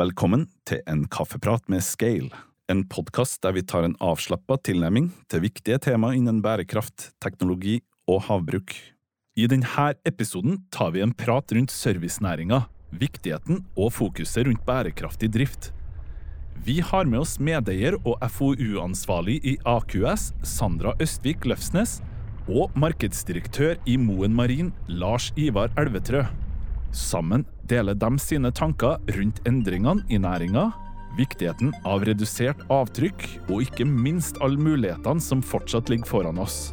Velkommen til en kaffeprat med Scale, en podkast der vi tar en avslappa tilnærming til viktige tema innen bærekraft, teknologi og havbruk. I denne episoden tar vi en prat rundt servicenæringa, viktigheten og fokuset rundt bærekraftig drift. Vi har med oss medeier og FoU-ansvarlig i AQS, Sandra Østvik Løfsnes, og markedsdirektør i Moen Marin, Lars Ivar Elvetrø. Sammen deler de sine tanker rundt endringene i næringa, viktigheten av redusert avtrykk og ikke minst alle mulighetene som fortsatt ligger foran oss.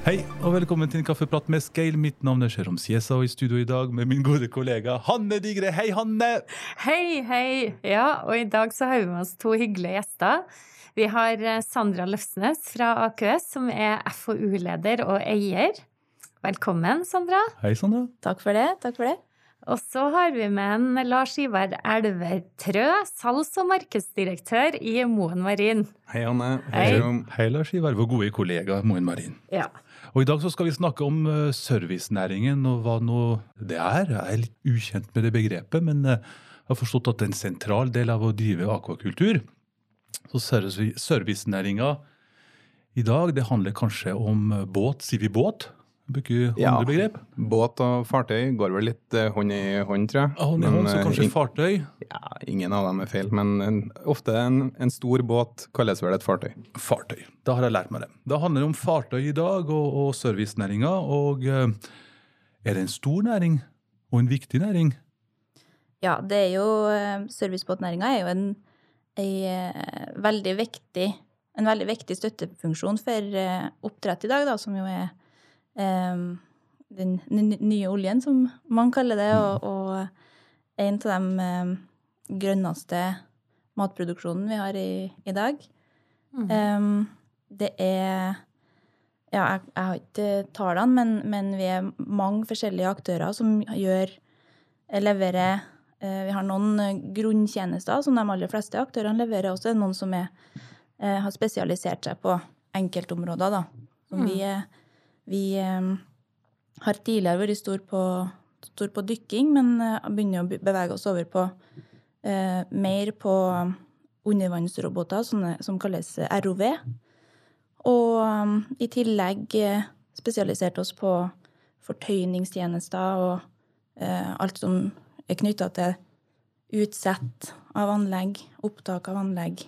Hei og velkommen til en kaffeprat med Scale. Mitt navn er Sherom Siesa, og i studio i dag med min gode kollega Hanne Digre. Hei, Hanne! Hei, hei! Ja, og i dag så har vi med oss to hyggelige gjester. Vi har eh, Sandra Løfsnes fra AKS, som er FoU-leder og eier. Velkommen, Sandra. Hei, Sandra. Takk for det. takk for det. Og så har vi med en Lars Ivar Elvetrø, salgs- og markedsdirektør i Moen Marin. Hei, Anne. Hei. Hei, Lars Ivar, vår gode kollega Moen Marin. Ja. Og I dag så skal vi snakke om eh, servicenæringen og hva nå det er. Jeg er litt ukjent med det begrepet, men eh, jeg har forstått at det er en sentral del av å drive akvakultur. Så servi- servicenæringa i dag, det handler kanskje om eh, båt. Sier vi båt? Bruker Ja. andre begrep? Båt og fartøy går vel litt eh, hånd i hånd, tror jeg. Ja, hånd i hånd, så eh, kanskje in, fartøy. ja, ingen av dem er feil, men en, ofte en, en stor båt kalles vel et fartøy. Fartøy. Da har jeg lært meg det. Da handler det om fartøy i dag og, og servicenæringa. Og er det en stor næring og en viktig næring? Ja, det er jo Servicebåtnæringa er jo en, veldig viktig, en veldig viktig støttefunksjon for eh, oppdrett i dag, da, som jo er eh, den nye oljen, som man kaller det, og, og en av de eh, grønneste matproduksjonen vi har i, i dag. Mm. Em, det er Ja, jeg, jeg har ikke tallene, men, men vi er mange forskjellige aktører som gjør Leverer eh, Vi har noen eh, grunntjenester som de aller fleste aktørene leverer, Også noen som er, eh, har spesialisert seg på enkeltområder, da. Som vi, er- vi eh, har tidligere vært stor på, stor på dykking, men eh, begynner å bevege oss over på eh, mer på undervannsroboter sånne, som kalles ROV. Og i tillegg spesialisert oss på fortøyningstjenester og eh, alt som er knytta til utsett av anlegg, opptak av anlegg.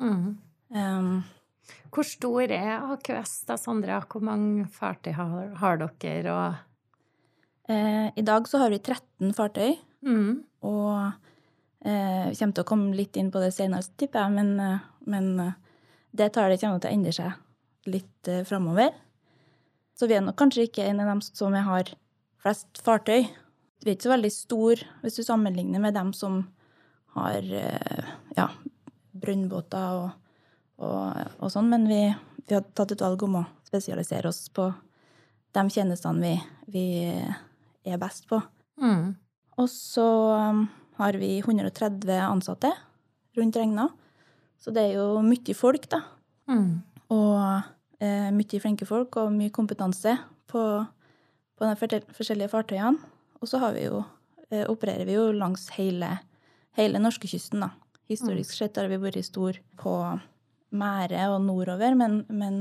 Mm. Um, Hvor stor er AQS da, Sondre? Hvor mange fartøy har, har dere? Og eh, I dag så har vi 13 fartøy, mm. og eh, vi kommer til å komme litt inn på det senere, tipper jeg, men, eh, men eh, det tallet kommer til å endre seg litt eh, framover. Så vi er nok kanskje ikke en av dem som har flest fartøy. Vi er ikke så veldig stor hvis du sammenligner med dem som har eh, ja, brønnbåter og, og, og sånn, men vi, vi har tatt et valg om å spesialisere oss på de tjenestene vi, vi er best på. Mm. Og så um, har vi 130 ansatte rundt regna. Så det er jo mye folk, da. Mm. Og eh, mye flinke folk og mye kompetanse på, på de forskjellige fartøyene. Og så har vi jo, eh, opererer vi jo langs hele, hele norskekysten, da. Historisk sett har vi vært stor på Mære og nordover, men, men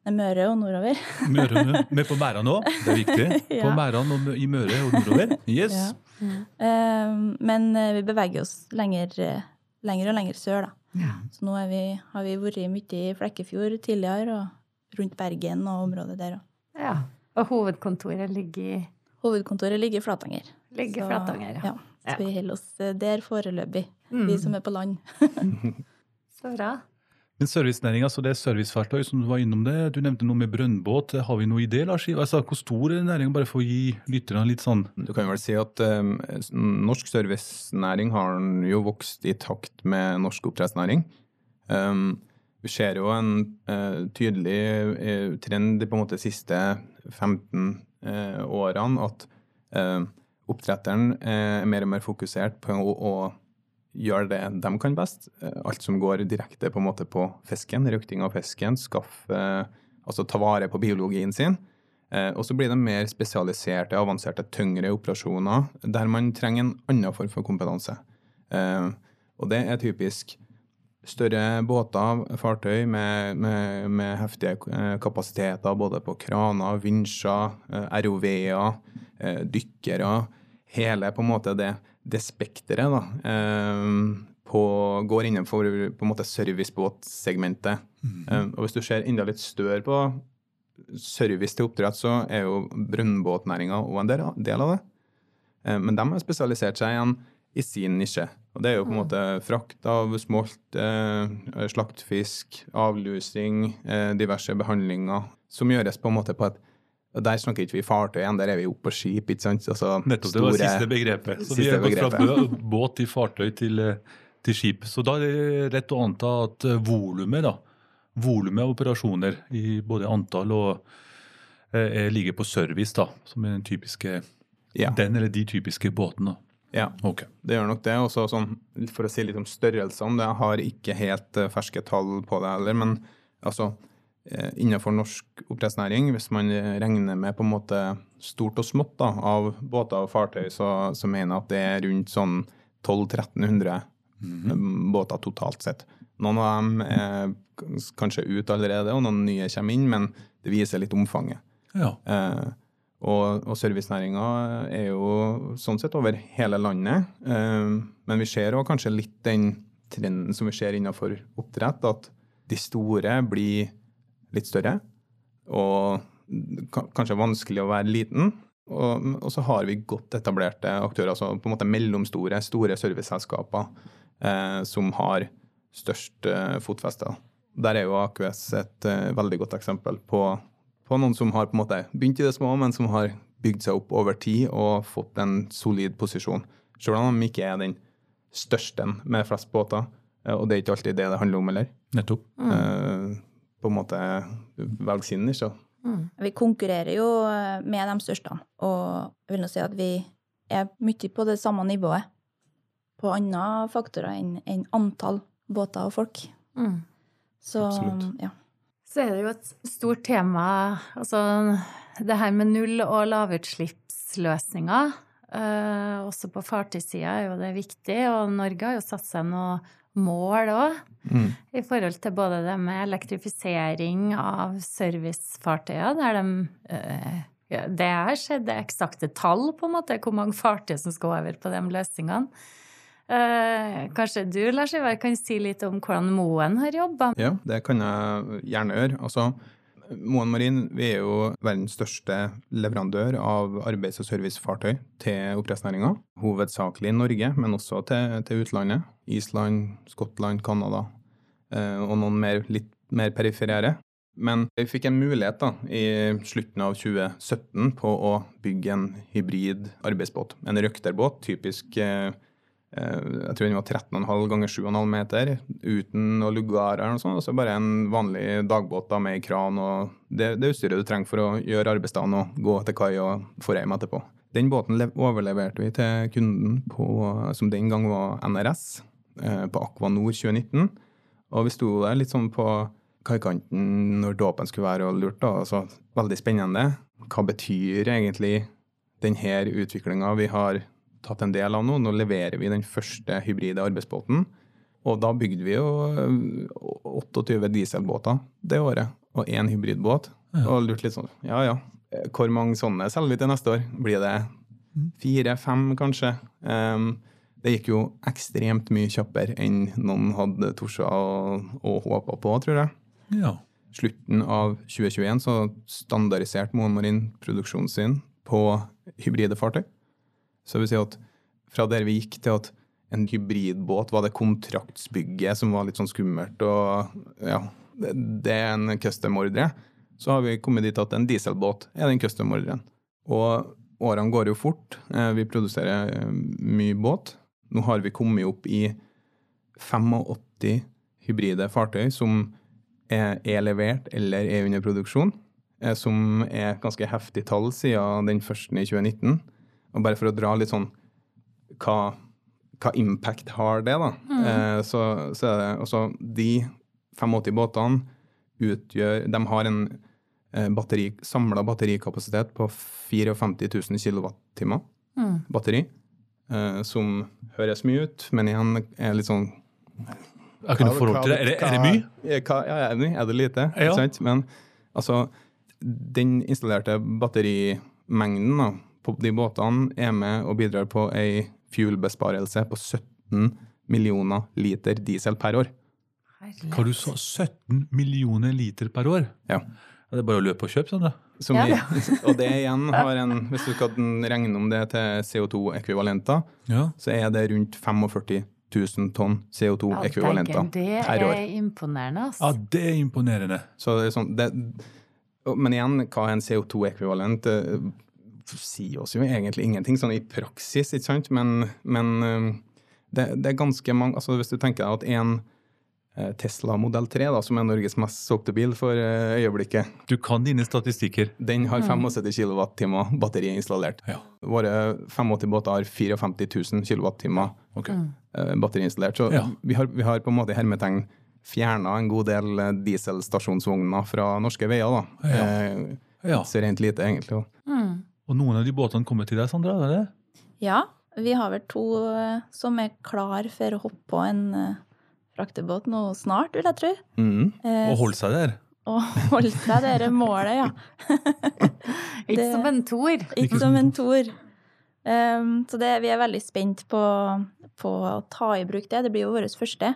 det er Møre og nordover. Møre, med på Mæra nå, det er viktig. På Ja. Mæran og i Møre og nordover. Yes. Ja. Eh, men eh, vi beveger oss lenger, eh, lenger og lenger sør, da. Så nå er vi, har vi vært mye i Flekkefjord tidligere, og rundt Bergen og området der òg. Ja. Og hovedkontoret ligger i Hovedkontoret ligger i Flatanger. ligger Så, Flatanger. Ja. Ja, så vi holder oss eh, der foreløpig, Mm. vi som er på land. Så bra. Men servicenæringa, så det er servicefartøy, som du var innom det. Du nevnte noe med brønnbåt. Har vi noe i det, Lars? Altså, hvor stor er næringa, bare for å gi lytterne litt sånn Du kan vel si at um, norsk servicenæring har jo vokst i takt med norsk oppdrettsnæring. Um, vi ser jo en uh, tydelig uh, trend de på en måte siste 15 uh, årene at eh, oppdretteren er mer og mer fokusert på å, å gjøre det de kan best. Eh, alt som går direkte på en måte på fisken, røkting av fisken, skaffe altså ta vare på biologien sin. Eh, og så blir det mer spesialiserte, avanserte, tyngre operasjoner der man trenger en annen form for kompetanse. Eh, og det er typisk større båter, fartøy med, med, med heftige eh, kapasiteter både på kraner, vinsjer, eh, ROV-er, eh, dykkere. Hele på en måte det, det spekteret går innenfor på en måte servicebåtsegmentet. Mm. og hvis du ser enda litt større på service til oppdrett, så er jo brønnbåtnæringa òg en del, av det. Men de har spesialisert seg igjen i sin nisje. Og det er jo på en måte frakt av smolt, eh, slaktfisk, avlusing, eh, diverse behandlinger, som gjøres på en måte på et og Der snakker ikke vi fartøy igjen, der er vi oppe på skip. ikke sant? Altså, Nettopp, det var siste begrepet. Så vi har gått fra båt til fartøy til, eh, til, skip. Så da er det rett å anta at eh, volumet da, volumet av operasjoner i både antall og eh, ligger på service, da, som er den typiske ja. den eller de typiske båtene. Ja, okay. det gjør nok det. Også sånn, for å si litt om størrelsene, jeg har ikke helt uh, ferske tall på det heller, men altså uh, innenfor norsk oppdrettsnæring, hvis man regner med på en måte stort og smått da, av båter og fartøy, så, så mener jeg at det er rundt sånn 1200-1300 mm -hmm. båter totalt sett. Noen av dem er kanskje ut allerede, og noen nye kommer inn, men det viser litt omfanget. Ja. Uh, og, og servicenæringa er jo sånn sett over hele landet. Eh, men vi ser òg kanskje litt den trenden som vi ser innenfor oppdrett, at de store blir litt større. Og kanskje vanskelig å være liten. Og, og, så har vi godt etablerte aktører, altså på en måte mellomstore, store serviceselskaper eh, som har størst eh, fotfeste. Der er jo AQS et eh, veldig godt eksempel på på noen som har på en måte begynt i det små, men som har bygd seg opp over tid og fått en solid posisjon. Selv om de ikke er den største med flest båter. Eh, og det er ikke alltid det det handler om heller. Nettopp. Mm. Eh, på en måte velge sin nisje. Mm. Vi konkurrerer jo eh, med de største, og jeg vil nå si at vi er mye på det samme nivået på andre faktorer enn, enn antall båter og folk. Mm. Så Absolutt. ja. Så er det jo et stort tema, altså det her med null- og lavutslippsløsninger. Uh, også på fartøysida er jo det viktig, og Norge har jo satt seg noen mål òg. Mm. I forhold til både det med elektrifisering av servicefartøyer, der de uh, ja, Det har skjedd eksakte tall, på en måte, hvor mange fartøy som skal over på de løsningene. Eh, kanskje du, Lars Ivar, kan si litt om hvordan Moen har jobba? Ja, det kan jeg gjerne gjøre. Altså, Moen Marin vi er jo verdens største leverandør av arbeids- og servicefartøy til oppdrettsnæringa. Hovedsakelig i Norge, men også til, til utlandet. Island, Skottland, Canada eh, og noen mer, litt mer periferere. Men vi fikk en mulighet da, i slutten av 2017 på å bygge en hybrid arbeidsbåt. En røkterbåt, typisk eh, jeg tror den var 13,5 ganger 7,5 meter uten noe lugar eller noe sånt. Altså bare en vanlig dagbåt da, med kran og det, det utstyret du trenger for å gjøre arbeidsdagen og gå til kai og få hjem etterpå. Den båten overleverte vi til kunden på, som den gang var NRS, eh, på Aqua Nord 2019. Og vi sto der litt sånn på kaikanten når dåpen skulle være og lurt. da, altså Veldig spennende. Hva betyr egentlig denne utviklinga vi har tatt en del av nå. Nå leverer vi den første hybride arbeidsbåten. Og da bygde vi jo 28 eh, dieselbåter det året, og én hybridbåt. Ja. Og lurte litt sånn Ja ja, hvor mange sånne selger vi til neste år? Blir det fire-fem, kanskje? Um, det gikk jo ekstremt mye kjappere enn noen hadde tort å, å håpe på, tror jeg. Ja. Slutten av 2021 så standardiserte Moen Marin produksjonen sin på hybride fartøy. Så det vil si at fra der vi gikk til at en hybridbåt var det kontraktsbygget som var litt sånn skummelt, og ja, det er en custom-ordre, så har vi kommet dit at en dieselbåt er den custom-ordren. Og årene går jo fort. Eh, vi produserer eh, mye båt. Nå har vi kommet opp i 85 hybride fartøy som er levert eller er under produksjon, eh, som er ganske heftig tall siden den første i 2019. Og bare for å dra litt sånn hva, hva impact har det, da. Mm. Eh, så, så, er det også De 85 båtene utgjør De har en eh, batteri, samla batterikapasitet på 54 000 kWt Mm. batteri. eh, som høres mye ut, men igjen er litt sånn Jeg kunne forhold til det. Er det, er det mye? Hva, ja, er det mye? Er det lite? Ja. Ikke sant? Men altså, den installerte batterimengden da, på de båtene er med og bidrar på ei fuel-besparelse på 17 millioner liter diesel per år. Hva du sa 17 millioner liter per år? Ja. Ja, Det er bare å løpe og kjøpe, sånn da. Som Ja. vi, og det igjen har en Hvis du skal regne om det til CO2-ekvivalenter, Ja. så er det rundt 45 000 tonn CO2-ekvivalenter dægen, per år. Det er imponerende, altså. ja, det er imponerende. Så det er sånn, det, men igjen, hva er en CO2-ekvivalent? Sier oss jo egentlig ingenting sånn i praksis, ikke sant? Men, men eh, det, det er ganske mange altså Hvis du tenker deg at en eh, Tesla Modell 3, da, som er Norges mest solgte bil for eh, øyeblikket, Du kan dine statistikker. den har 75 kWt batteri installert. Ja. Våre 85 båter har 54 000 kWt Ok. eh, batteri installert. Så Ja. vi, har, vi har på en måte hermetegn fjerna en god del dieselstasjonsvogner fra norske veier. da. Ja. Eh, Ja. så rent lite, egentlig. Mm. Og noen av de båtene kommer til deg, Sandra? er det? Ja, vi har vel to eh, som er klar for å hoppe på en eh, fraktebåt nå snart, vil jeg tro. Mhm. Eh, Og holde seg der? Og holde seg dere målet, ja. Ikke som en Tor. Ikke som en Tor. Um, så det, vi er veldig spent på, på å ta i bruk det. Det blir jo vårt første.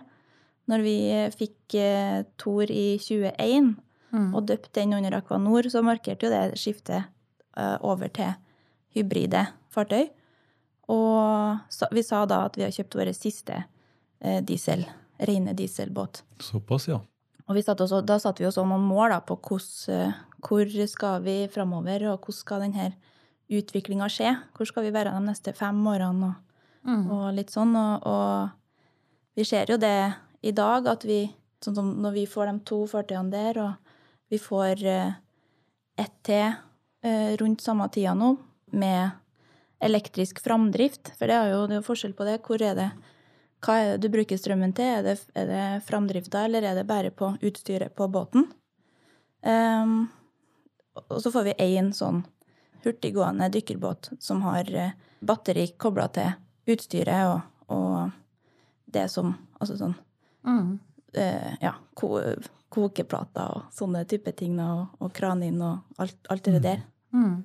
Når vi fikk uh, Tor i 2021 Mm. og døpte den under Aquanor, så markerte jo det skiftet over til hybride fartøy. Og vi sa da at vi har kjøpt vår siste eh, diesel, rene dieselbåt. Såpass, ja. Og vi satte oss, da satte vi oss også noen mål da, på hvordan, eh, hvor skal vi framover, og hvordan skal denne utviklinga skje? Hvor skal vi være de neste fem årene, og, Mm. og litt sånn. Og, og vi ser jo det i dag, at vi, sånn som når vi får de to fartøyene der, og vi får eh, ett til eh, rundt samme tida nå, med elektrisk framdrift, for det er jo, det er jo forskjell på det. Hvor er det hva er det du bruker strømmen til? Er det, er det framdrifta, eller er det bare på utstyret på båten? Um, og så får vi én sånn hurtiggående dykkerbåt som har eh, batteri kobla til utstyret og, og det som Altså sånn Mm. uh, ja, ko, kokeplater og sånne type ting, og, og kranin og alt, alt det der. Mm.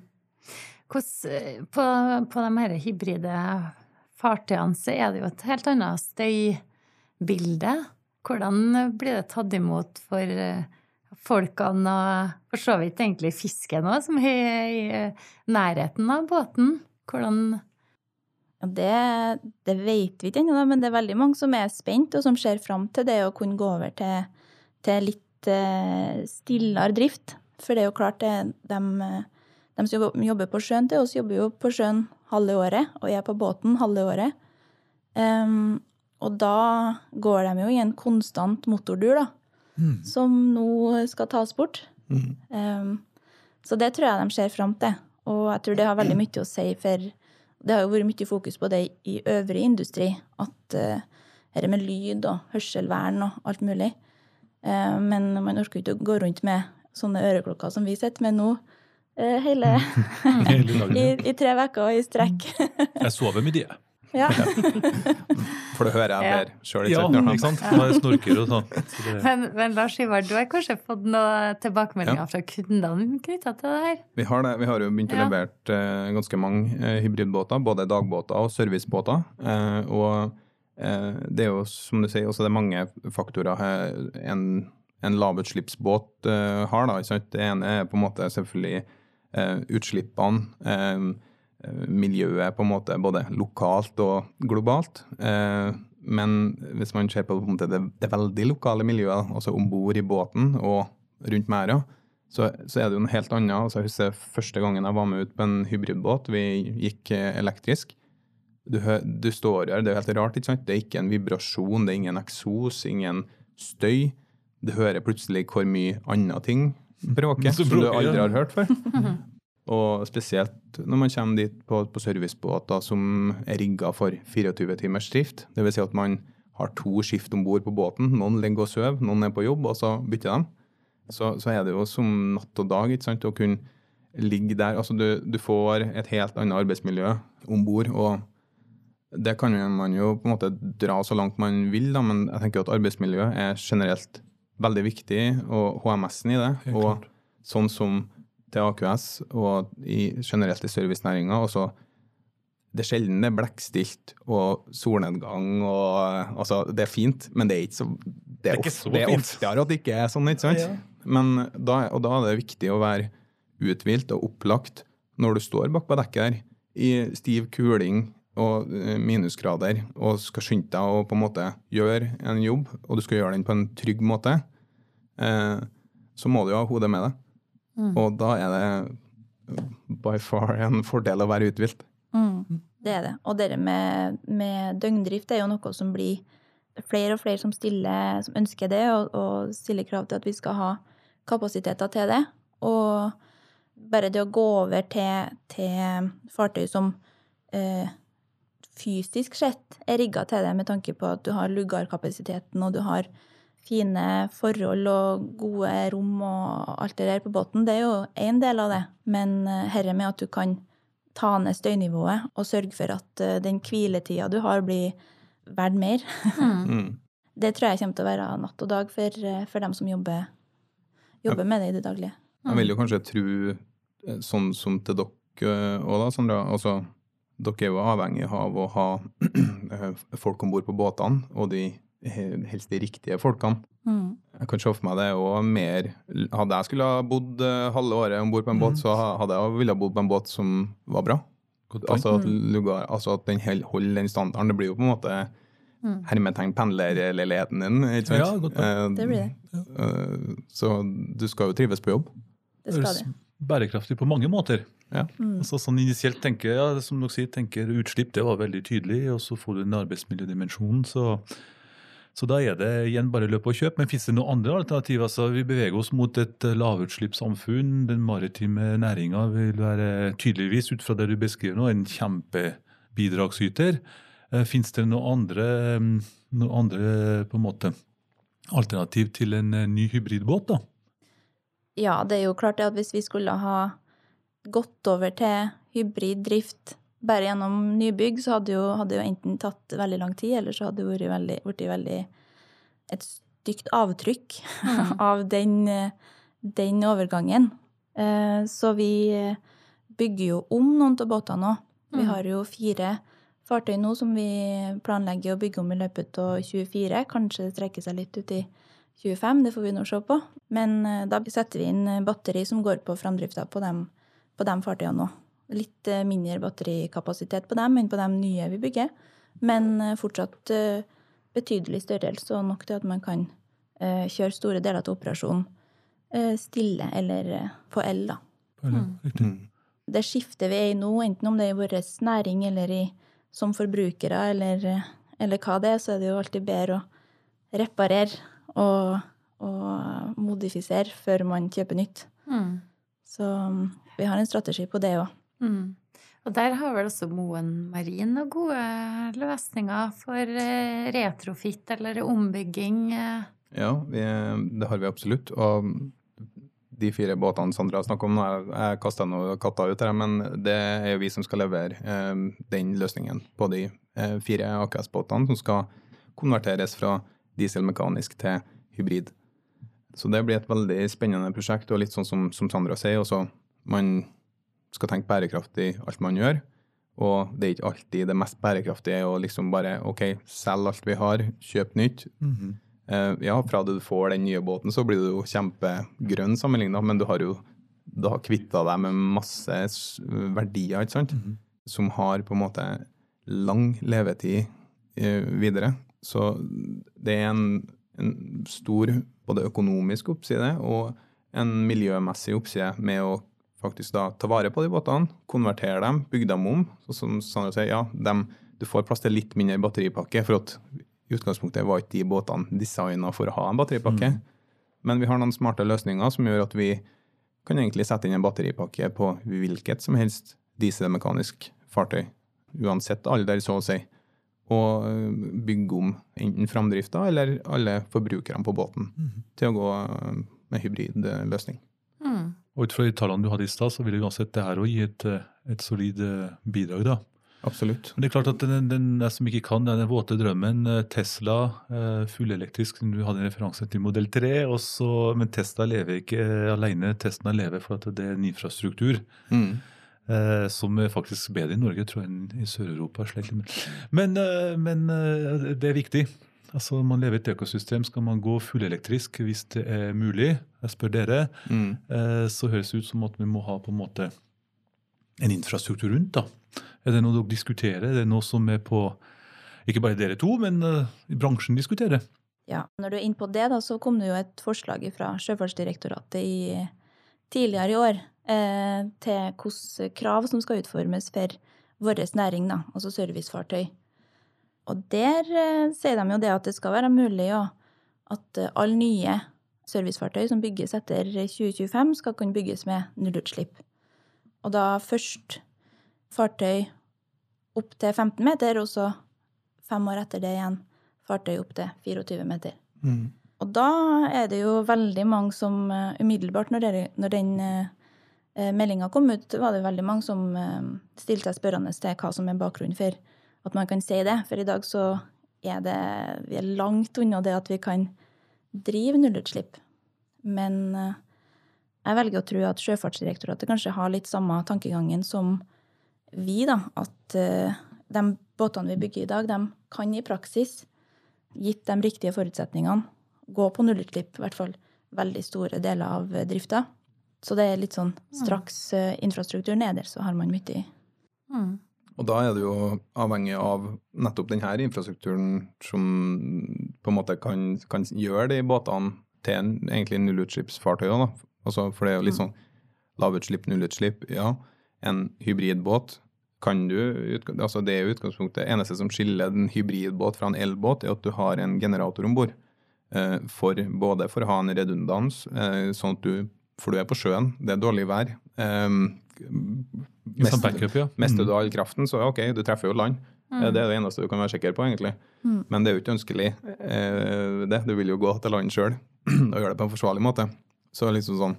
Hvordan, på, på de her hybride fartøyene så er det jo et helt annet støybilde. Hvordan blir det tatt imot for eh, folkene og for så vidt egentlig fisken òg, som er i eh, nærheten av båten? Hvordan det, det vet vi ikke ennå, men det er veldig mange som er spent, og som ser fram til det å kunne gå over til, til litt eh, stillere drift. For det er jo klart, det, de, de som jobber- på sjøen til oss, jobber jo på sjøen halve året, og er på båten halve året. Um, og da går de jo i en konstant motordur, da, Mm. som nå skal tas bort. Mm. Um, så det tror jeg de ser fram til. Og jeg tror det har veldig mye å si for Det har jo vært mye fokus på det i øvrig industri. At uh, dette med lyd og hørselvern og alt mulig. Uh, men man orker jo ikke å gå rundt med sånne øreklokker som vi sitter med nå. uh, hele Hele dagen. i, ja. i tre uker i strekk. Jeg sover med de. ja. For det hører jeg mer sjøl. Ja, ikke sant? Når jeg snorker og sånn. Så det- Men, men Lars Ivar, du har kanskje fått noen tilbakemeldinger Ja. fra kundene knytta til det her? Vi har, det. vi har jo begynt å levere eh, ganske mange eh, hybridbåter, både dagbåter og servicebåter. Eh, og eh, det er jo, som du sier, også det er mange faktorer en, en lavutslippsbåt eh, har. da, ikke sant? Det ene er på en måte selvfølgelig eh, utslippene. Eh, eh, miljøet på en måte både lokalt og globalt. Eh, men hvis man ser på, en det, det veldig lokale miljøet, altså om bord i båten og rundt merda, så, så er det jo noe helt annet. Altså, jeg husker første gangen jeg var med ut på en hybridbåt, vi gikk eh, elektrisk. Du, du står her, det er jo helt rart, ikke sant? Det er ikke en vibrasjon, det er ingen eksos, ingen støy. Du hører plutselig hvor mye andre ting bråker, Som som du aldri har hørt før. Og spesielt når man kommer dit på, på servicebåter som er rigga for 24 timers drift. Dvs. Si at man har to skift om bord på båten. Noen ligger og sover, noen er på jobb, og så bytter de. så, så er det jo som natt og dag ikke sant, å kunne ligge der. Altså du, du får et helt annet arbeidsmiljø om bord. Og det kan man jo på en måte dra så langt man vil, da, men jeg tenker at arbeidsmiljøet er generelt veldig viktig, og HMS-en i det. Helt og klart. sånn som til AQS og i, generelt i servicenæringa. det er sjelden det er blekkstilt og solnedgang og Altså, det er fint, men det er ikke så Det er, ikke of- så det er oftere at det ikke er sånn, ikke sant? Ja, ja. Men da, og da er det viktig å være uthvilt og opplagt når du står bak på dekket der, i stiv kuling og eh, minusgrader og skal skynde deg å på en måte gjøre en jobb, og du skal gjøre den på en trygg måte, eh, så må du jo ha hodet med deg. Og da er det by far en fordel å være uthvilt. Mm, det er det. Og det med, med døgndrift er jo noe som blir flere og flere som stiller, som ønsker det, og, og stiller krav til at vi skal ha kapasiteter til det. Og bare det å gå over til, til fartøy som eh, fysisk sett er rigga til det, med tanke på at du har lugarkapasiteten, og du har fine forhold og gode rom og alt det der på båten, det er jo én del av det. Men eh, herre med at du kan ta ned støynivået og sørge for at eh, den hviletida du har, blir verdt mer. Mm. Det tror jeg kommer til å være natt og dag for, eh, for dem som jobber, jobber med det i det daglige. Jeg vil jo kanskje tro, sånn som til dere òg, da, Sandra. Altså, dere er jo avhengig av å ha eh, folk om bord på båtene, og de helst de riktige folkene. Mm. Jeg kan se for meg det òg mer Hadde jeg skulle ha bodd eh, halve året om bord på en båt, så hadde jeg ville bodd på en båt som var bra. Altså at, lugar, altså at den holder den standarden. Det blir jo på en måte Mm. hermetegn pendlerleiligheten din, ikke sant? Ja, godt. Eh, Det blir det. eh, Så du skal jo trives på jobb. Det skal det. Bærekraftig på mange måter. Ja. Mm. Altså, sånn initielt tenker ja, som dere sier, tenker utslipp, det var veldig tydelig, og så får du den arbeidsmiljødimensjonen, så, så da er det igjen bare løp og kjøp. Men finnes det noen andre alternativer? Altså, vi beveger oss mot et eh, lavutslippssamfunn. Den maritime næringa vil være tydeligvis, ut fra det du beskriver nå, en kjempebidragsyter. Fins Finnes det noen andre, mm, noe andre på en måte, alternativ til en eh, ny hybridbåt? da? Ja, det er jo klart det at hvis vi skulle ha gått over til hybriddrift bare gjennom nybygg, så hadde jo, hadde jo enten tatt veldig lang tid, eller så hadde det vært veldig, vært veldig et stygt avtrykk av den, den overgangen. Eh, Så vi bygger jo om noen av båtene nå. Vi Mm. har jo fire fartøy nå som vi planlegger å bygge om i løpet av 24. Kanskje det strekker seg litt ut i 25, det får vi nå se på. Men eh, da setter vi inn eh, batteri som går på framdrifta på de, på de fartøyene nå. Litt eh, mindre batterikapasitet på dem enn på de nye vi bygger, men fortsatt betydelig størrelse og nok til at man kan eh, kjøre store deler av operasjonen eh, stille eller på el, da. Mm. Det skiftet vi er i nå, enten om det er i vår næring eller i, som forbrukere eller, eller hva det er, så er det jo alltid bedre å reparere og, og modifisere før man kjøper nytt. Mm. Så mm, vi har en strategi på det òg. Mm. Og der har vel også Moen Marin noen gode løsninger for eh, retrofit eller ombygging. eh. Ja, vi, det har vi absolutt. Og de fire båtene Sandra snakker om nå, jeg, kasta nå katta ut her, men det er jo vi som skal levere eh, den løsningen på de eh, fire AKS-båtene som skal konverteres fra dieselmekanisk til hybrid. Så det blir et veldig spennende prosjekt, og litt sånn som, som Sandra sier, også man skal tenke bærekraftig alt man gjør. Og det er ikke alltid det mest bærekraftige å liksom bare OK, selg alt vi har, kjøp nytt. Mm -hmm. uh, ja, fra du får den nye båten, så blir du jo kjempegrønn sammenligna, men du har jo da kvitta deg med masse verdier, ikke sant, Mhm. som har på en måte lang levetid uh, videre. Så det er en, en stor både økonomisk oppside og en miljømessig oppside med å faktisk da ta vare på de båtene, konvertere dem, bygge dem om. Så som Sandra sier, ja, dem, du får plass til litt mindre batteripakke, for at i utgangspunktet var ikke de båtene designa for å ha en batteripakke. Men vi har noen smarte løsninger som gjør at vi kan egentlig sette inn en batteripakke på hvilket som helst dieselmekanisk fartøy, uansett alder, så å si, og øh, bygge om enten framdrifta eller alle forbrukerne på båten mm. til å gå øh, med hybridløsning. Mm. Og ut fra de tallene du hadde i stad, så vil uansett det her òg gi et, eh, et solid eh, bidrag, da. Absolutt. Men det er klart at den, den jeg som ikke kan, den våte drømmen, eh, Tesla, fullelektrisk, fullelektrisk, du hadde en referanse til modell 3, også, men Tesla lever ikke alene. Tesla lever for at det er en infrastruktur Mm. Eh, som er faktisk bedre i Norge, tror jeg, enn i Sør-Europa. Men, eh, men eh, det er viktig. Altså, Man lever i et økosystem. Skal man gå fullelektrisk hvis det er mulig, jeg spør dere, Mm. eh, så høres det ut som at vi må ha på en måte en infrastruktur rundt. da. Er det noe dere diskuterer? Er det noe som er på ikke bare dere to, men eh, bransjen diskuterer? Ja, Når du er inne på det, da, så kom det jo et forslag fra Sjøfartsdirektoratet i, tidligere i år eh, til hvilke krav som skal utformes for vår næring, da, altså servicefartøy. Og der eh, sier de jo det at det skal være mulig å, at eh, alle nye servicefartøy som bygges etter 2025, skal kunne bygges med nullutslipp. Og da først fartøy opp til 15 meter, og så fem år etter det igjen fartøy opp til 24 meter. Mm. Og da er det jo veldig mange som eh, umiddelbart, når, det, når den uh, meldinga kom ut, var det veldig mange som eh, stilte seg spørrende til hva som er bakgrunnen for at man kan si det. For i dag så er det Vi er langt unna det at vi kan drive nullutslipp. Men eh, jeg velger å tro at Sjøfartsdirektoratet kanskje har litt samme tankegangen som vi, da. At eh, de båtene vi bygger i dag, de kan i praksis, gitt de riktige forutsetningene, gå på nullutslipp, i hvert fall veldig store deler av eh, drifta. Så det er litt sånn straks infrastruktur infrastrukturen er der, så har man mye Mm. Og da er det jo avhengig av nettopp denne infrastrukturen som på en måte kan, kan gjøre de båtene til en, egentlig nullutslippsfartøy. Da. Altså, for det er jo litt sånn lavutslipp, nullutslipp. Ja, en hybridbåt kan du altså Det er utgangspunktet. Det eneste som skiller en hybridbåt fra en elbåt, er at du har en generator om bord. Eh, for, både for å ha en redundans, eh, sånn at du For du er på sjøen, det er dårlig vær. Mest, Som backup, ja. Mister Mm. du all kraften, så ok, du treffer jo land. Mm. Det er det eneste du kan være sikker på, egentlig. Mm. Men det er jo ikke ønskelig, eh, det. Du vil jo gå til land sjøl og gjøre det på en forsvarlig måte. Så liksom sånn,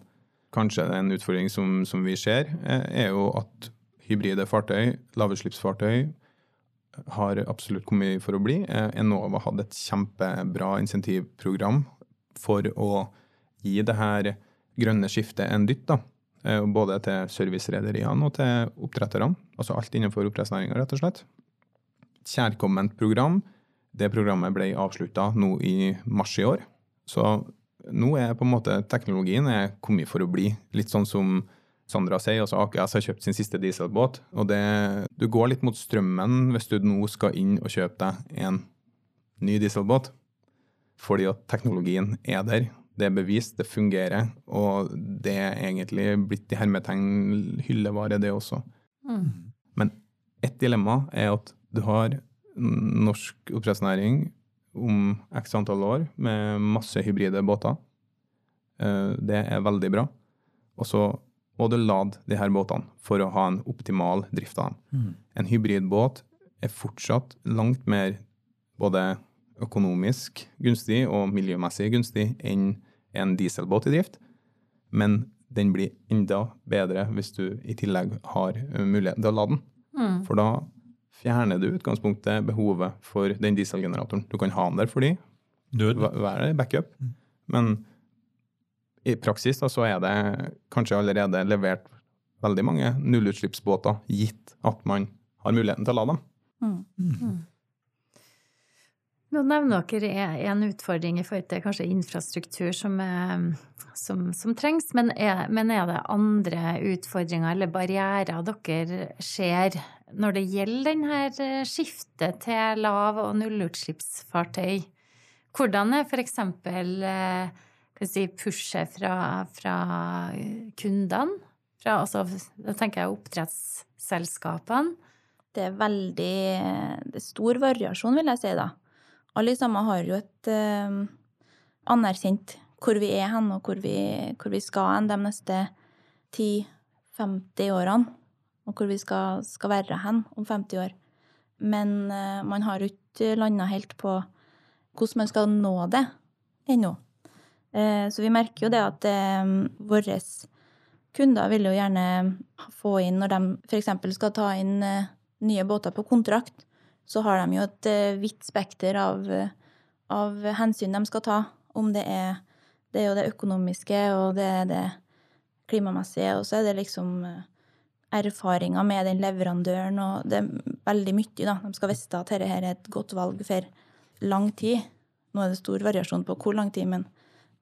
kanskje en utfordring som, som vi ser, eh, er jo at hybride fartøy, lavutslippsfartøy, har absolutt kommet for å bli. Eh, Enova hadde et kjempebra insentivprogram for å gi det her grønne skiftet en dytt. da. Eh, Både til servicerederiene og til oppdretterne. Altså alt innenfor oppdrettsnæringa, rett og slett. Kjærkomment program. Det programmet ble avslutta nå i mars i år. Så nå er på en måte teknologien kommet for å bli. Litt sånn som Sandra sier, altså AKS har kjøpt sin siste dieselbåt. Og det, du går litt mot strømmen hvis du nå skal inn og kjøpe deg en ny dieselbåt. Fordi at teknologien er der. Det er bevist, det fungerer. Og det er egentlig blitt i hermetegn hyllevare, det også. Mm. Men ett dilemma er at du har norsk oppdrettsnæring om x antall år med masse hybride båter. Eh, Det er veldig bra. Og så må du lade de her båtene for å ha en optimal drift av dem. Mm. En hybridbåt er fortsatt langt mer både økonomisk gunstig og miljømessig gunstig enn en dieselbåt i drift. Men den blir enda bedre hvis du i tillegg har mulighet til å lade den. Mm. For da fjerner du utgangspunktet behovet for den dieselgeneratoren. Du kan ha den der fordi de, er backup, Mm. men i praksis da, så er det kanskje allerede levert veldig mange nullutslippsbåter, gitt at man har muligheten til å lade dem. Mm. Mm. Nå nevner dere en utfordring i forhold til kanskje infrastruktur som, er, som, som trengs, men er, men er det andre utfordringer eller barrierer dere ser når det gjelder denne skiftet til lav- og nullutslippsfartøy? Hvordan er f.eks. Si, pushet fra, fra kundene? Fra, altså, da tenker jeg oppdrettsselskapene. Det er veldig Det er stor variasjon, vil jeg si, da. Alle sammen har jo et eh, anerkjent hvor vi er hen, og hvor vi, hvor vi skal hen de neste 10-50 årene. Og hvor vi skal, skal være hen om 50 år. Men eh, man har jo ikke landa helt på hvordan man skal nå det ennå. Eh, Så vi merker jo det at eh, våre kunder vil jo gjerne få inn, når de f.eks. skal ta inn eh, nye båter på kontrakt, så har de jo et vidt spekter av, av hensyn de skal ta. Om det er Det er jo det økonomiske, og det er det klimamessige, og så er det liksom erfaringer med den leverandøren, og det er veldig mye, da. De skal vite at dette er et godt valg for lang tid. Nå er det stor variasjon på hvor lang tid, men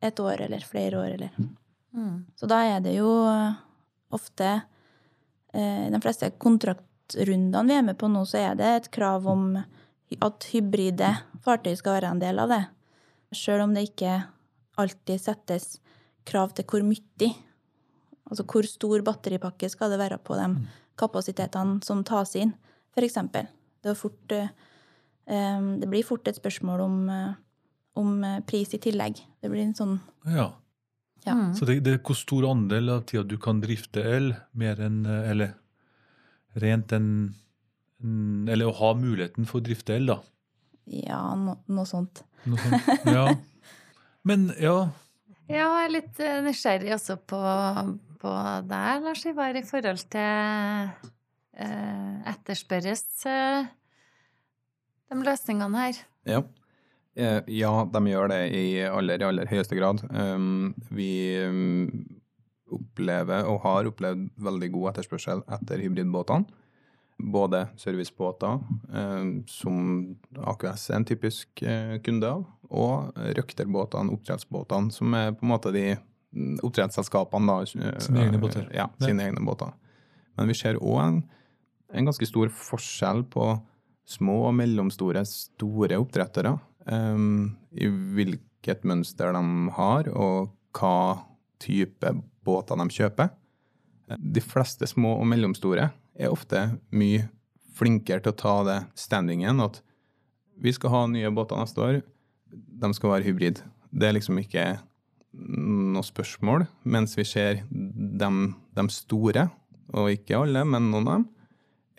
et år eller flere år, eller Mm. Så da er det jo eh, ofte eh, I de fleste kontraktrundene vi er med på nå, så er det et krav om at hybride fartøy skal være en del av det. Sjøl om det ikke alltid settes krav til hvor mye. Altså hvor stor batteripakke skal det være på de kapasitetene som tas inn, eksempel. Det, fort, eh, det blir fort et spørsmål om, om eh, pris i tillegg. Det blir en sånn Ja. Ja. Mm. Så det, det er hvor stor andel av tida du kan drifte el, mer enn eh, Eller rent enn en Eller å ha muligheten for å drifte el, da. Ja, no, noe sånt. Noe sånt. Ja. Men ja, Ja, jeg er litt eh, nysgjerrig også på, på deg, Lars Ivar, i forhold til eh, etterspørres eh, de løsningene her. Ja. Eh, ja, de gjør det i aller, aller høyeste grad. Um, vi um, opplever, og har opplevd, veldig god etterspørsel etter hybridbåtene. Både servicebåter, eh, som AQS er en typisk eh, kunde av, og røkterbåtene, oppdrettsbåtene, som er på en måte de mm, oppdrettsselskapene, da. eh, Sine egne båter. Ja, sine egne båter. Men vi ser òg en, en ganske stor forskjell på små og mellomstore store oppdrettere. Em, I hvilket mønster de har, og hva type båter de kjøper. De fleste små og mellomstore er ofte mye flinkere til å ta det standingen at vi skal ha nye båter neste år, de skal være hybrid. Det er liksom ikke noe spørsmål, mens vi ser de, de store, og ikke alle, men noen av dem,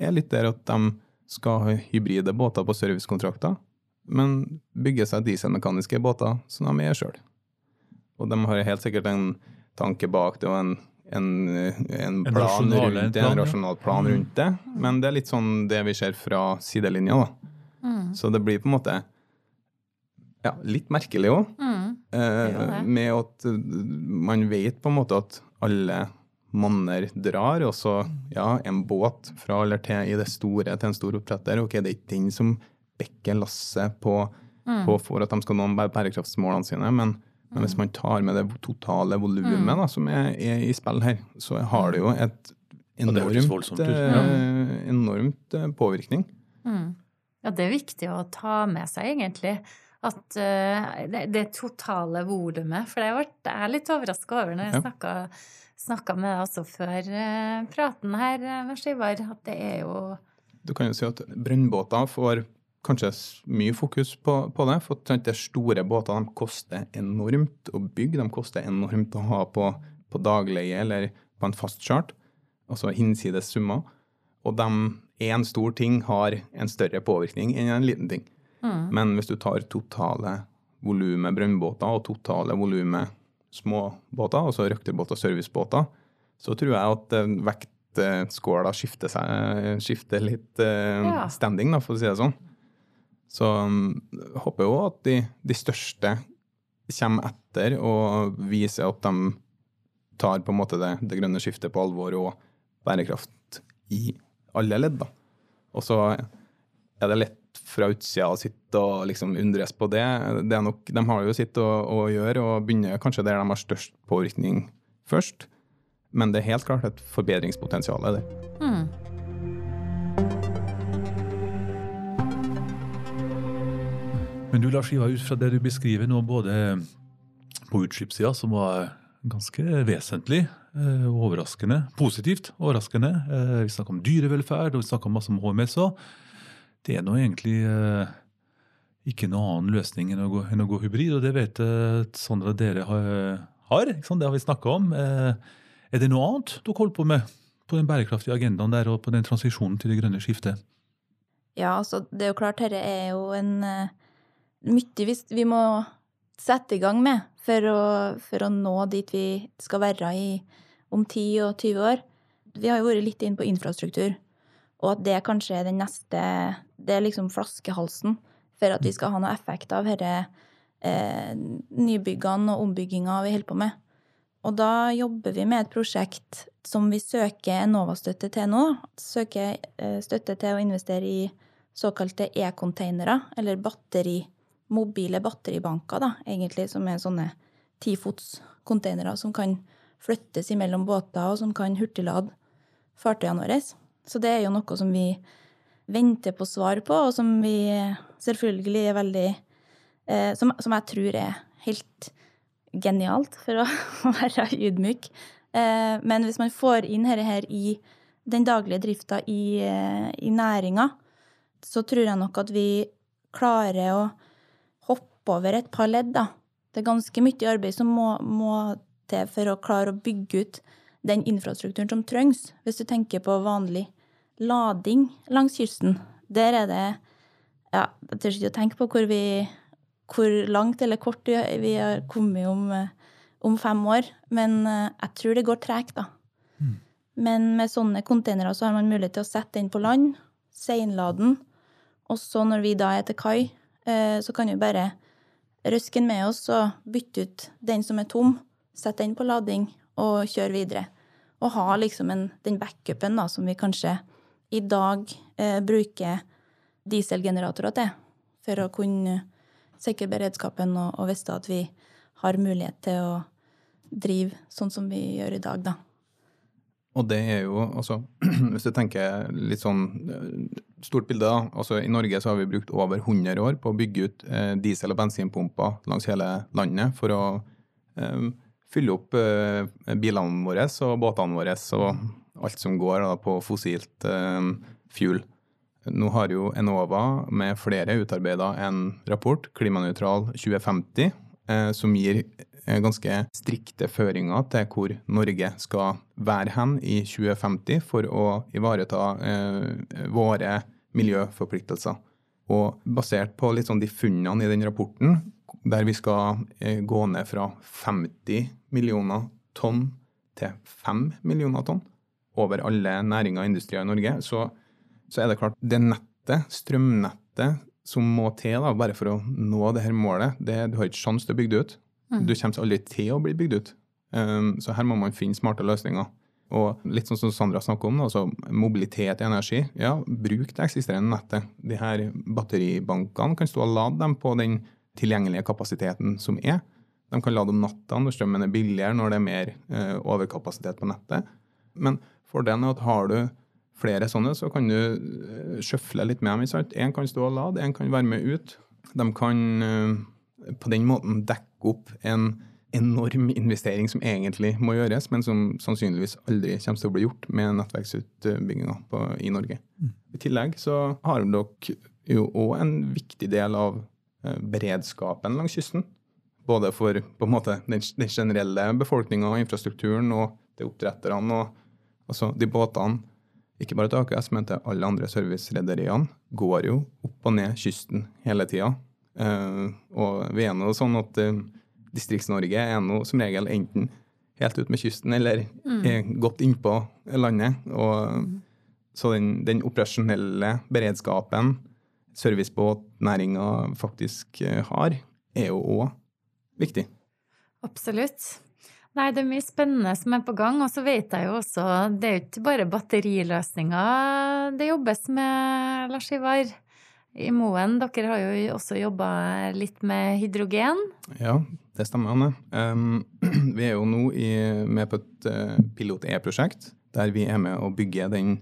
er litt der at de skal ha hybride båter på servicekontrakter, men bygge seg dieselmekaniske båter som de er sjøl. Og de har helt sikkert en tanke bak det og en, en, en En plan rasjonal rundt plan, rasjonal plan rundt det. Men det er litt sånn det vi ser fra sidelinja, da. Mm. Så det blir på en måte ja, litt merkelig òg. Mm. Eh, med at eh, man vet på en måte at alle manner drar, og så ja, en båt fra eller til i det store til en stor oppdretter. Ok, det er ikke den som bekker lasset på, Mm. på for at de skal nå bærekraftsmålene sine, men, men hvis man tar med det totale volumet Mm. da, som er, er i spill her, så har det jo et det hørtes enormt, eh, enormt eh, påvirkning. Mm. Ja, det er viktig å ta med seg, egentlig. At uh, det, det totale volumet. For det ble jeg litt overraska over når jeg Ja. snakka, snakka med deg også før uh, praten her, Lars Ivar, at det er jo Du kan jo si at brønnbåter får kanskje mye fokus på, på det. For er store båter de koster enormt å bygge. De koster enormt å ha på, på dagleie eller på en fast chart. Altså hinsides summer. Og én stor ting har en større påvirkning enn en liten ting. mm. Men hvis du tar totale volumet brønnbåter og totale volumet småbåter, altså røkterbåter og servicebåter, så tror jeg at eh, vektskåla skifter, seg, skifter litt eh, Ja. standing, da, for å si det sånn. Så um, jeg håper jo at de, de største kommer etter og viser at de tar på en måte det, det grønne skiftet på alvor og bærekraft i alle ledd. Og så er det lett fra utsida å sitte og liksom undres på det. det nok, de har jo sitt å, å gjøre og begynner kanskje der de har størst påvirkning først. Men det er helt klart et forbedringspotensial der. Mm. Men du Lars Ivar, ut fra det du beskriver nå, både på utslippssida, som var ganske vesentlig, og overraskende, positivt overraskende. Eh, Vi snakker om dyrevelferd, og vi snakker masse om HMS òg. Det er nå egentlig eh, ikke noen annen løsning enn å gå, enn å gå hybrid, og det vet Sandra dere har. Det har vi snakka om. Eh, Er det noe annet dere holder på med på den bærekraftige agendaen der, og på den transisjonen til det grønne skiftet? Ja, altså, det er jo klart, dette er jo en mye vi, vi må sette i gang med for å, for å nå dit vi skal være i om 10 og 20 år. Vi har jo vært litt inn på infrastruktur, og at det kanskje er den neste Det er liksom flaskehalsen for at vi skal ha noe effekt av disse eh, nybyggene og ombygginga vi holder på med. Og da jobber vi med et prosjekt som vi søker Enova-støtte til nå. Søker eh, støtte til å investere i såkalte e-containere, eller batteri, mobile batteribanker, da, egentlig, som er sånne tifots-containere som kan flyttes imellom båter, og som kan hurtiglade fartøyene våre. Så det er jo noe som vi venter på svar på, og som vi selvfølgelig er veldig eh, som, som jeg tror er helt genialt, for å være ydmyk. Eh, men hvis man får inn dette her i den daglige drifta i, eh, i næringa, så tror jeg nok at vi klarer å hoppe over et par ledd, da. Det er ganske mye arbeid som må, må til for å klare å bygge ut den infrastrukturen som trengs. Hvis du tenker på vanlig lading langs kysten, der er det Ja, jeg tør ikke å tenke på hvor vi hvor langt eller kort vi har kommet om, om fem år. Men eh, jeg tror det går tregt, da. Mm. Men med sånne containere så har man mulighet til å sette den på land, seinlade den, og så når vi da er til kai, eh, så kan vi bare røske den med oss og bytte ut den som er tom, sette den på lading og kjøre videre. Og ha liksom en, den backupen da, som vi kanskje i dag eh, bruker dieselgeneratorer til, for å kunne sikre beredskapen og, og vite at vi har mulighet til å drive sånn som vi gjør i dag, da. Og det er jo, altså, hvis du tenker litt sånn stort bilde, da. Altså, I Norge så har vi brukt over 100 år på å bygge ut eh, diesel- og bensinpumper langs hele landet for å eh, fylle opp eh, bilene våre og båtene våre og alt som går da, på fossilt eh, fuel. Nå har jo Enova med flere utarbeida en rapport, Klimanøytral 2050, eh, som gir ganske strikte føringer til hvor Norge skal være hen i 2050 for å ivareta eh, våre miljøforpliktelser. Og basert på litt sånn de funnene i den rapporten, der vi skal eh, gå ned fra 50 millioner tonn til 5 millioner tonn over alle næringer og industrier i Norge, så så er det klart, det nettet, strømnettet, som må til da, bare for å nå det her målet, det, du har ikke sjanse til å bygge det ut. Mm. Du kommer aldri til å bli bygd ut. Um, så her må man finne smarte løsninger. Og litt sånn som Sandra snakker om, altså mobilitet i energi. Ja, bruk det eksisterende nettet. De her batteribankene kan stå og lade dem på den tilgjengelige kapasiteten som er. De kan lade om natta når strømmen er billigere, når det er mer uh, overkapasitet på nettet. Men fordelen er at har du flere sånne, så kan du eh, sjøfle litt med dem. Én kan stå og lade, én kan være med ut. De kan eh, på den måten dekke opp en enorm investering som egentlig må gjøres, men som sannsynligvis aldri kommer til å bli gjort med nettverksutbygginga i Norge. Mm. I tillegg så har dere jo òg en viktig del av eh, beredskapen langs kysten. Både for på en måte den, den generelle befolkninga og infrastrukturen og til oppdretterne og altså de båtene ikke bare til AKS, men til alle andre servicerederiene, går jo opp og ned kysten hele tida. Uh, og vi er nå sånn at uh, Distrikts-Norge er nå som regel enten helt ut med kysten eller mm. godt innpå landet. Og, mm. Så den, den, operasjonelle beredskapen servicebåtnæringa faktisk uh, har, er jo òg viktig. Absolutt. Nei, det er mye spennende som er på gang. Og så vet jeg jo også, det er jo ikke bare batteriløsninger det jobbes med, Lars Ivar. I Moen, dere har jo også jobba litt med hydrogen? Ja, det stemmer, Anne. Um, vi er jo nå i, med på et uh, pilot-E-prosjekt der vi er med å bygge den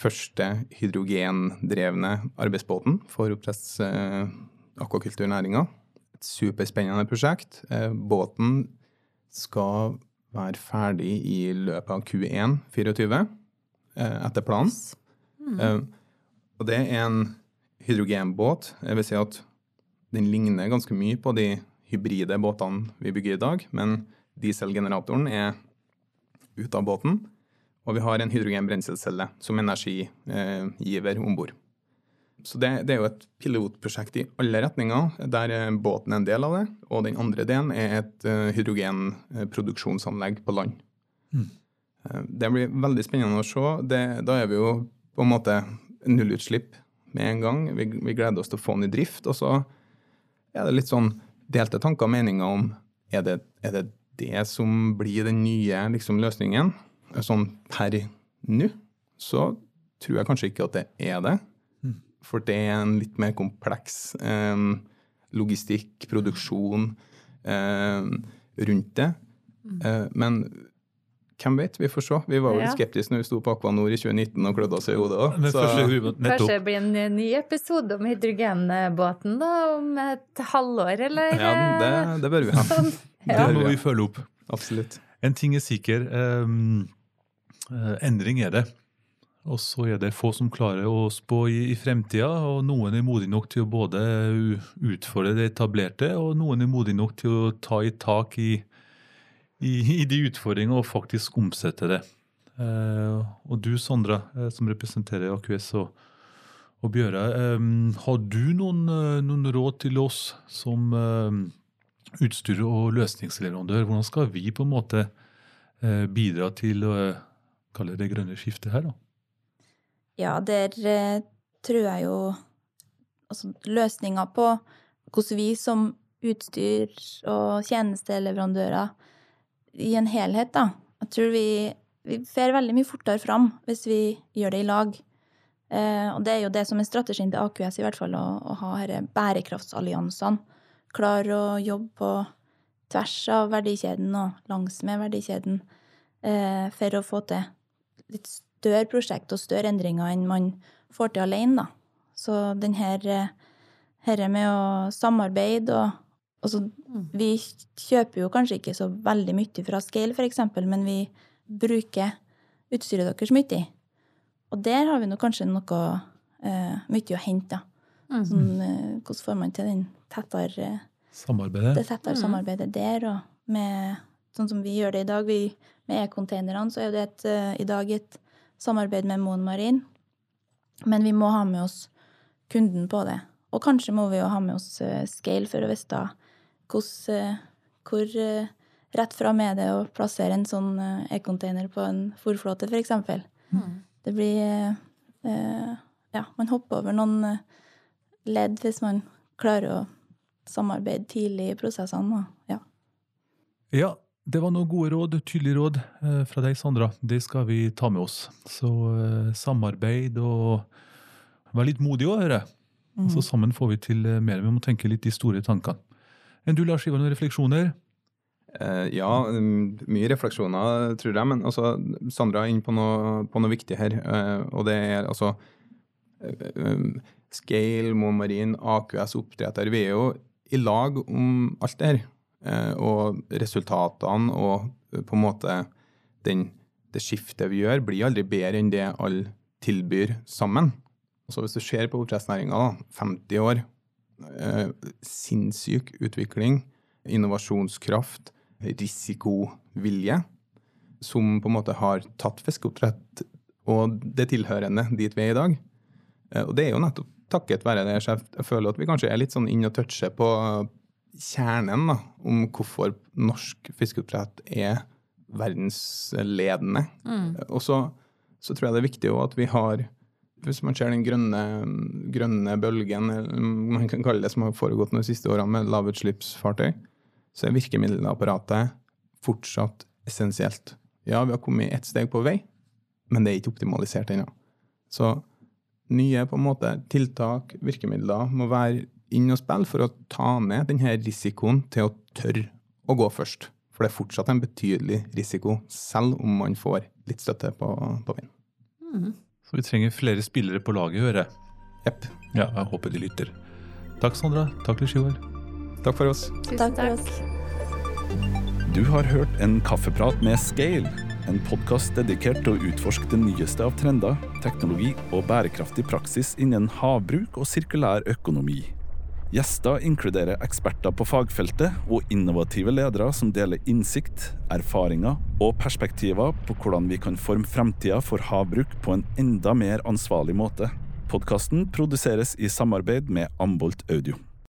første hydrogendrevne arbeidsbåten for oppdretts- uh, akvakulturnæringa. Et superspennende prosjekt. Uh, båten skal være ferdig i løpet av Q1 24, eh, etter planen. Mm. Eh, og det er en hydrogenbåt. Jeg vil si at den ligner ganske mye på de hybride båtene vi bygger i dag, men dieselgeneratoren er ute av båten, og vi har en hydrogenbrenselcelle som energigiver om bord. så det, det, er jo et pilotprosjekt i alle retninger, der båten er en del av det. Og den andre delen er et uh, hydrogenproduksjonsanlegg på land. Mm. Det blir veldig spennende å se. Det, da er vi jo på en måte nullutslipp med en gang. Vi, vi, gleder oss til å få den i drift. Og så er det litt sånn delte tanker og meninger om er det, er det det som blir den nye liksom, løsningen. Sånn per nå så tror jeg kanskje ikke at det er det. For det er en litt mer kompleks eh, logistikk, produksjon eh, rundt det. Eh, men hvem vet, vi får se. Vi var jo ja. skeptiske når vi sto på Akvanor i 2019 og klødde oss i hodet òg. Kanskje det blir en ny episode om hydrogenbåten da, om et halvår, eller? Ja, det, det bør vi ha. Sånn. Ja. Det må vi følge opp. Absolutt. En ting er sikker. Um, endring er det. Og så er det få som klarer å spå i, i fremtida, og noen er modige nok til å både utfordre det etablerte, og noen er modige nok til å ta i tak i, i, i de utfordringene og faktisk omsette det. Eh, og du, Sondre, eh, som representerer AQS og, og Bjøre, eh, har du noen, noen, råd til oss som eh, utstyr- og løsningsleverandør? Hvordan skal vi på en måte eh, bidra til å kalle det grønne skiftet her, da? Ja, der eh, tror jeg jo altså, løsninga på hvordan vi som utstyr- og tjenesteleverandører i en helhet, da Jeg tror vi, vi fer veldig mye fortere fram hvis vi gjør det i lag. Eh, og det er jo det som er strategien til AQS, i hvert fall, å, å ha disse bærekraftsalliansene. Klare å jobbe på tvers av verdikjeden og langsmed verdikjeden eh, for å få til litt større prosjekt og større endringer enn man får til alene, da. Så den her herre med å samarbeide og Altså, vi kjøper jo kanskje ikke så veldig mye fra Scale, eksempel, men vi bruker utstyret deres mye. Og der har vi nå kanskje noe uh, mye å hente. Mm. Sånn, uh, hvordan får man til den tettere samarbeidet, det tettere mm. samarbeidet der, og med sånn som vi gjør det i dag. Vi, med e-containerne så er det et, uh, i dag et samarbeid med Moen Marin. Men vi må ha med oss kunden på det. Og kanskje må vi jo ha med oss uh, Scale for å vite uh, hvor uh, rett fram er det å plassere en sånn e-container på en fòrflåte, f.eks. Mm. Det blir Ja, man hopper over noen ledd hvis man klarer å samarbeide tidlig i prosessene. Ja. ja, det var noen gode råd, tydelige råd eh, fra deg, Sandra. Det skal vi ta med oss. Så eh, samarbeid og vær litt modig òg, hører jeg. Mm. Så sammen får vi til eh, mer. Vi må tenke litt de store tankene. Enn du, Lars Ivar, noen refleksjoner? Eh, ja, mm, mye refleksjoner, tror jeg. Men altså, Sandra er inne på noe, på noe viktig her. Eh, og det er altså eh, Scale, Mo Marin, AQS oppdretter. Vi er jo i lag om alt det her. Og resultatene og på en måte den, det skiftet vi gjør, blir aldri bedre enn det alle tilbyr sammen. Så hvis du ser på oppdrettsnæringa, 50 år, sinnssyk utvikling, innovasjonskraft, risikovilje, som på en måte har tatt fiskeoppdrett og det tilhørende dit vi er i dag. Og det er jo nettopp takket være det. Så jeg føler at vi kanskje er litt sånn inn og toucher på, kjernen da, om hvorfor norsk fiskeoppdrett er verdensledende. Mm. Og så, så, tror jeg det er viktig at vi har Hvis man ser den grønne, grønne bølgen, man kan kalle det som har foregått de siste årene med lavutslippsfartøy, så er virkemiddelapparatet fortsatt essensielt. Ja, vi har kommet ett steg på vei, men det er ikke optimalisert ennå. Så nye på en måte tiltak, virkemidler, må være inn og spille for å ta ned denne risikoen til å tørre å gå først. For det er fortsatt en betydelig risiko, selv om man får litt støtte på, på veien. Mm. Så vi trenger flere spillere på laget, hører jeg. Jepp. Ja, jeg håper de lytter. Takk, Sandra. Takk til Skyvar. Takk for oss. Tusen takk. Du har hørt en kaffeprat med Scale. En podkast dedikert til å utforske det nyeste av trender, teknologi og bærekraftig praksis innen havbruk og sirkulær økonomi. Gjester inkluderer eksperter på fagfeltet og innovative ledere som deler innsikt, erfaringer og perspektiver på hvordan vi kan forme fremtida for havbruk på en enda mer ansvarlig måte. Podkasten produseres i samarbeid med Ambolt Audio.